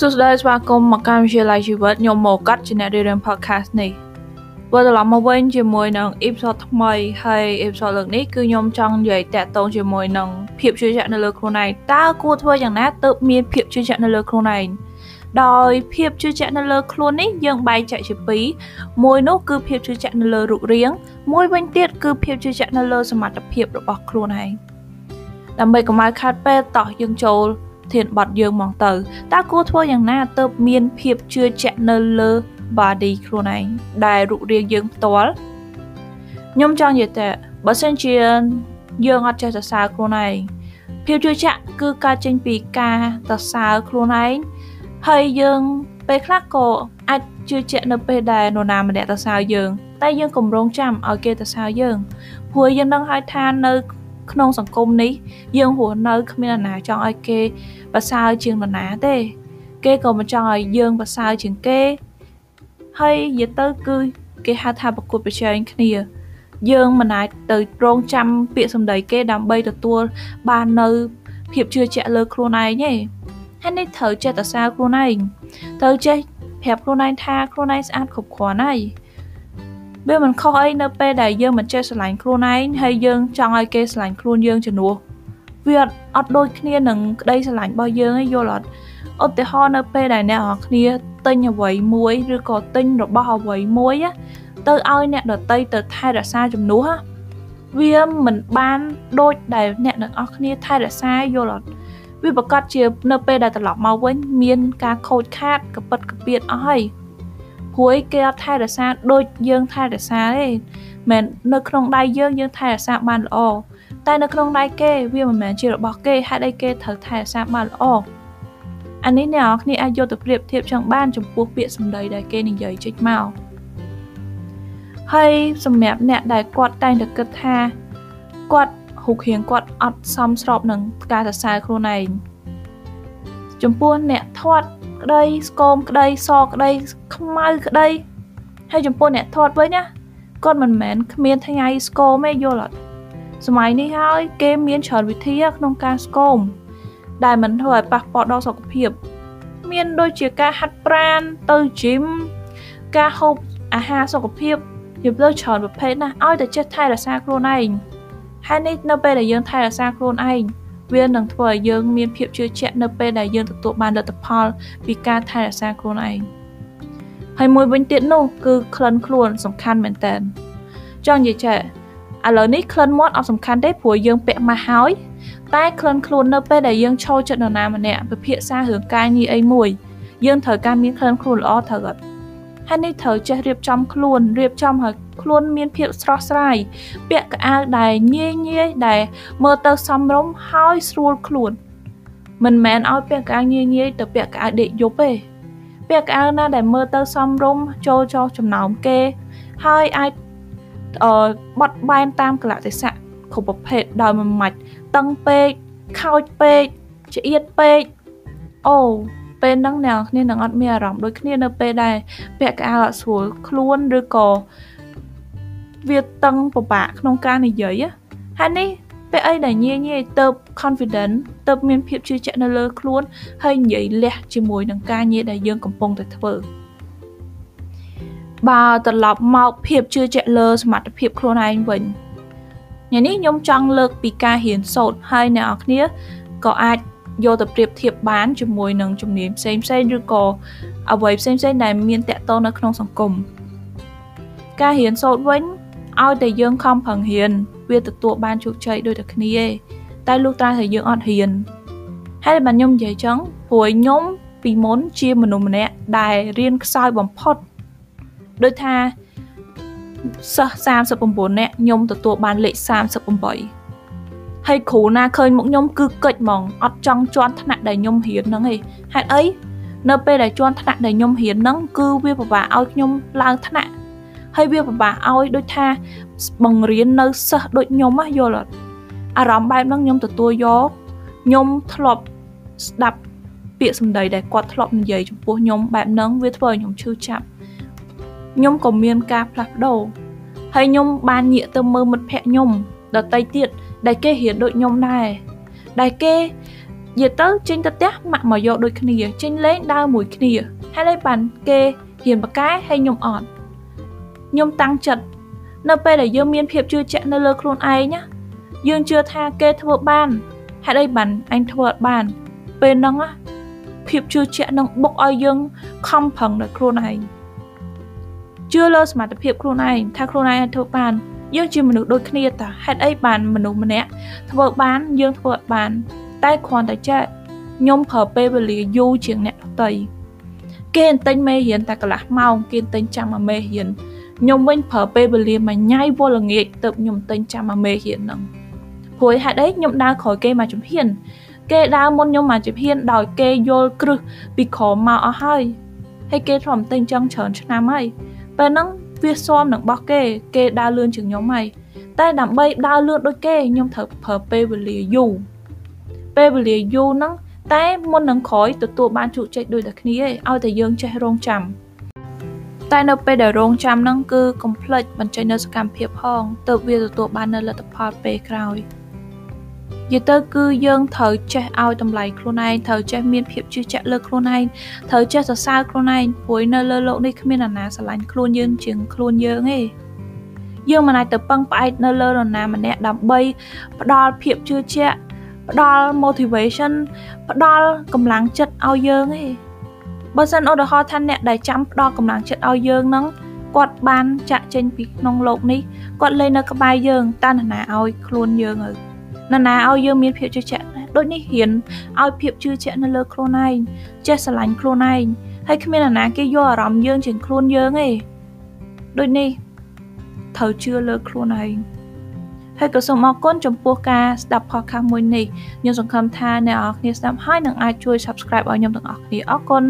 សួស្តីស្វាគមន៍មកកម្មវិទ្យាល័យជីវិតខ្ញុំមកកាត់ជាអ្នករៀបរៀង podcast នេះវិលត្រឡប់មកវិញជាមួយនឹង episode ថ្មីហើយ episode លើកនេះគឺខ្ញុំចង់និយាយតាក់ទងជាមួយនឹងភាពជឿជាក់នៅលើខ្លួនឯងតើគួរធ្វើយ៉ាងណាទើបមានភាពជឿជាក់នៅលើខ្លួនឯងដោយភាពជឿជាក់នៅលើខ្លួននេះយើងបែងចែកជាពីរមួយនោះគឺភាពជឿជាក់នៅលើរូបរាង មួយវិញទៀតគឺភាពជឿជាក់នៅលើសមត្ថភាពរបស់ខ្លួនឯងដើម្បីកុំឲ្យខាតពេលតោះយើងចូល ធានបត់យើងមកទៅតើគួរធ្វើយ៉ាងណាទើបមានភាពជឿជាក់នៅលើ body ខ្លួនឯងដែលរូបរាងយើងផ្ទាល់ខ្ញុំចង់និយាយតែបើសិនជាយើងអត់ចេះសរសើរខ្លួនឯងភាពជឿជាក់គឺកើតចេញពីការសរសើរខ្លួនឯងហើយយើងពេលខ្លះក៏អាចជឿជាក់នៅពេលដែលនរណាម្នាក់សរសើរយើងតែយើងកម្រងចាំឲ្យគេសរសើរយើងព្រោះយើងដឹងហើយថានៅ ក្នុងសង្គមនេះ យើងរស់នៅគ្មាននរណាចង់ឲ្យគេប្រសើរជាងនរណាទេ គេក៏មិនចង់ឲ្យយើងប្រសើរជាងគេហើយនិយាយទៅគឺគេហៅថាប្រកួតប្រជែងគ្នា យើងមិនអាចទៅរងចាំពាក្យសម្ដីគេដើម្បីទទួលបាននៅភាពជឿជាក់លើខ្លួនឯងទេហើយនេះត្រូវចេះតសាខ្លួនឯងត្រូវចេះប្រាប់ខ្លួនឯងថាខ្លួនឯងស្អាតគ្រប់គ្រាន់ហើយ វាមិនខុសអីនៅពេលដែលយើងមិនចេះស្រឡាញ់ខ្លួនឯងហើយយើងចង់ឲ្យគេស្រឡាញ់ខ្លួនយើងជំនួសវាអត់អត់ដូចគ្នានឹងក្តីស្រឡាញ់របស់យើងឯងយល់អត់ឧទាហរណ៍នៅពេលដែលអ្នកនរគ្នាទិញអ្វីមួយឬក៏ទិញរបស់អ្វីមួយទៅឲ្យអ្នកដតីទៅថែរក្សាជំនួសវាមិនបានដូចដែលអ្នកទាំងអស់គ្នាថែរក្សាយល់អត់វាប្រកាសជានៅពេលដែលត្រឡប់មកវិញមានការខូចខាតកពិតកពៀតអស់ហើយ ព្រួយគេអត់ថែរក្សាដូចយើងថែរក្សាទេមែននៅក្នុងដៃយើងយើងថែរក្សាបានល្អតែនៅក្នុងដៃគេវាមិនមែនជារបស់គេហេតុអីគេត្រូវថែរក្សាបានល្អអានេះអ្នកនរគ្នាអាចយកទៅប្រៀបធៀបចឹងបានចំពោះពាក្យសម្ដីដែលគេនិយាយចេញមកហើយសម្រាប់អ្នកដែលគាត់តែងតែគិតថាគាត់រូបរាងគាត់អត់សមស្របនឹងការសរសើរខ្លួនឯងចំពោះអ្នកធាត់ ក្តីស្គមក្តីសក្តីខ្មៅក្តីហើយចំពោះអ្នកធាត់វិញណាគាត់មិនមែនគ្មានថ្ងៃស្គមទេយល់អត់សម័យនេះហើយគេមានច្រើនវិធីក្នុងការស្គមដែលមិនធ្វើឲ្យប៉ះពាល់ដល់សុខភាពមានដូចជាការហាត់ប្រាណទៅ gym ការហូបអាហារសុខភាពនិយាយទៅច្រើនប្រភេទណាស់ឲ្យតែចេះថែរក្សាខ្លួនឯងហើយនេះនៅពេលដែលយើងថែរក្សាខ្លួនឯង វានឹងធ្វើឲ្យយើងមានភាពជឿជាក់នៅពេលដែលយើងទទួលបានលទ្ធផលពីការថែរក្សាខ្លួនឯងហើយមួយវិញទៀតនោះគឺក្លិនខ្លួនសំខាន់មែនតើចង់និយាយចេះឥឡូវនេះក្លិនមាត់អត់សំខាន់ទេព្រោះយើងពាក់ម៉ាស់ហើយតែក្លិនខ្លួននៅពេលដែលយើងឈរចិត្តនរណាម្នាក់ពិភាក្សារឿងការងារអីមួយយើងត្រូវការមានក្លិនខ្លួនល្អត្រូវអត់ ហើយនេះត្រូវចេះរៀបចំខ្លួនរៀបចំឲ្យខ្លួនមានភាពស្រស់ស្រាយពាក់កៅអៅដែលងាយងាយដែលមើលទៅសមរម្យហើយស្រួលខ្លួនមិនមែនឲ្យពាក់កៅអៅងាយងាយទៅពាក់កៅអៅដេកយប់ទេពាក់កៅអៅណាដែលមើលទៅសមរម្យចូលចោលចំណោមគេហើយអាចអឺបត់បែនតាមកលៈទេសៈគ្រប់ប្រភេទដោយមិនម៉ាច់តឹងពេកខោចពេកឆ្អៀតពេកអូ ពេលហ្នឹងអ្នកគ្នានឹងអត់មានអារម្មណ៍ដូចគ្នានៅពេលដែលពាក់កៅអៅអត់ស្រួលខ្លួនឬក៏វាតឹងពិបាកក្នុងការនិយាយហើយនេះពេលអីដែលញៀញទៅ confident ទៅមានភាពជឿជាក់នៅលើខ្លួនហើយនិយាយលះជាមួយនឹងការងារដែលយើងកំពុងតែធ្វើបើត្រឡប់មកភាពជឿជាក់លើសមត្ថភាពខ្លួនឯងវិញញ៉ានេះខ្ញុំចង់លើកពីការរៀនសូត្រហើយអ្នកនរគ្នាក៏អាច យកទៅប្រៀបធៀបបានជាមួយនឹងជំនាញផ្សេងផ្សេងឬក៏អ្វីផ្សេងផ្សេងដែលមានតកតនៅក្នុងសង្គមការរៀនសូត្រវិញឲ្យតែយើងខំប្រឹងរៀនវាទទួលបានជោគជ័យដូចតែគ្នាឯងតែលុះត្រាតែយើងអត់រៀនហើយបានខ្ញុំនិយាយចឹងព្រោះខ្ញុំពីមុនជាមនុស្សម្នាក់ដែលរៀនខ្សោយបំផុតដូចថាសិស្ស39នាក់ខ្ញុំទទួលបានលេខ38 ហើយគ្រូណាឃើញមុខខ្ញុំគឺកិច្ចហ្មងអត់ចង់ជន់ថ្នាក់ដែលខ្ញុំរៀនហ្នឹងឯងហេតុអីនៅពេលដែលជន់ថ្នាក់ដែលខ្ញុំរៀនហ្នឹងគឺវាពិបាកឲ្យខ្ញុំឡើងថ្នាក់ហើយវាពិបាកឲ្យដូចថាបង្រៀននៅសិស្សដូចខ្ញុំណាយល់អត់អារម្មណ៍បែបហ្នឹងខ្ញុំទទួលយកខ្ញុំធ្លាប់ស្ដាប់ពាក្យសម្ដីដែលគាត់ធ្លាប់និយាយចំពោះខ្ញុំបែបហ្នឹងវាធ្វើឲ្យខ្ញុំឈឺចាប់ខ្ញុំក៏មានការផ្លាស់ប្ដូរហើយខ្ញុំបានងាកទៅមើលមិត្តភ័ក្ដិខ្ញុំដតីទៀត ដែលគេរៀនដូចខ្ញុំដែរដែលគេនិយាយទៅចេញទៅផ្ទះម៉ាក់មកយកដូចគ្នាចេញលេងដើរមួយគ្នាហើយលេបានគេហ៊ានបកែហើយខ្ញុំអត់ខ្ញុំតាំងចិត្តនៅពេលដែលយើងមានភាពជឿជាក់នៅលើខ្លួនឯងណាយើងជឿថាគេធ្វើបានហេតុអីបានអញធ្វើអត់បាន ពេលហ្នឹងភាពជឿជាក់នឹងបុកឲ្យយើងខំប្រឹងដល់ខ្លួនឯងជឿលើសមត្ថភាពខ្លួនឯងថាខ្លួនឯងអាចធ្វើបាន យើងជាមនុស្សដូចគ្នាតាហេតុអីបានមនុស្សម្នាក់ធ្វើបានយើងធ្វើអត់បាន តែគ្រាន់តែចេះខ្ញុំប្រើពេលវេលាយូរជាងអ្នកដទៃគេទិញមេរៀនតែកន្លះម៉ោងគេទិញចាំមកមេរៀនខ្ញុំវិញប្រើពេលវេលាមួយញ៉ៃវល់ល្ងាចទៅខ្ញុំទិញចាំមកមេរៀនហ្នឹងព្រួយហេតុអីខ្ញុំដើរក្រោយគេមកជំហាន គេដើរមុនខ្ញុំមកជំហានដោយគេយល់គ្រឹះពីក្រោមមកអស់ហើយហើយគេធ្លាប់ទិញចឹងច្រើនឆ្នាំហើយពេលហ្នឹង វាស៊ាំនឹងបោះគេ គេដើរលឿនជាងខ្ញុំហើយតែដើម្បីដើរលឿនដូចគេខ្ញុំត្រូវប្រើពេលវេលាយូរពេលវេលាយូរហ្នឹងតែមុននឹងក្រោយទទួលបានជោគជ័យដូចតែគ្នាឯងឲ្យតែយើងចេះរងចាំតែនៅពេលដែលរងចាំហ្នឹងគឺកុំភ្លេចបញ្ចេញនៅសកម្មភាពផងទើបវាទទួលបាននៅលទ្ធផលពេលក្រោយ និយាយទៅគឺយើងត្រូវចេះឲ្យតម្លៃខ្លួនឯងត្រូវចេះមានភាពជឿជាក់លើខ្លួនឯងត្រូវចេះសរសើរខ្លួនឯងព្រោះនៅលើโลกនេះគ្មាននរណាស្រឡាញ់ខ្លួនយើងជាងខ្លួនយើងទេយើងមិនអាចទៅពឹងផ្អែកនៅលើនរណាម្នាក់ដើម្បីផ្ដល់ភាពជឿជាក់ផ្ដល់ motivation ផ្ដល់កម្លាំងចិត្តឲ្យយើងទេបើសិនឧទាហរណ៍ថាអ្នកដែលចាំផ្ដល់កម្លាំងចិត្តឲ្យយើងនឹងគាត់បានចាក់ចេញពីក្នុងโลกនេះគាត់លេងនៅក្បែរយើងតើនរណាឲ្យខ្លួនយើងទៅ នរណាឲ្យយើងមានភាពជឿជាក់ដូចនេះហ៊ានឲ្យភាពជឿជាក់នៅលើខ្លួនឯងចេះស្រឡាញ់ខ្លួនឯងហើយគ្មាននរណាគេយកអារម្មណ៍យើងជាងខ្លួនយើងទេដូចនេះត្រូវជឿលើខ្លួនឯងហើយក៏សូមអរគុណចំពោះការស្ដាប់ podcast មួយនេះខ្ញុំសង្ឃឹមថាអ្នកនរគ្នាស្ដាប់ហើយនឹងអាចជួយ subscribe ឲ្យខ្ញុំទាំងអស់គ្នាអរគុណ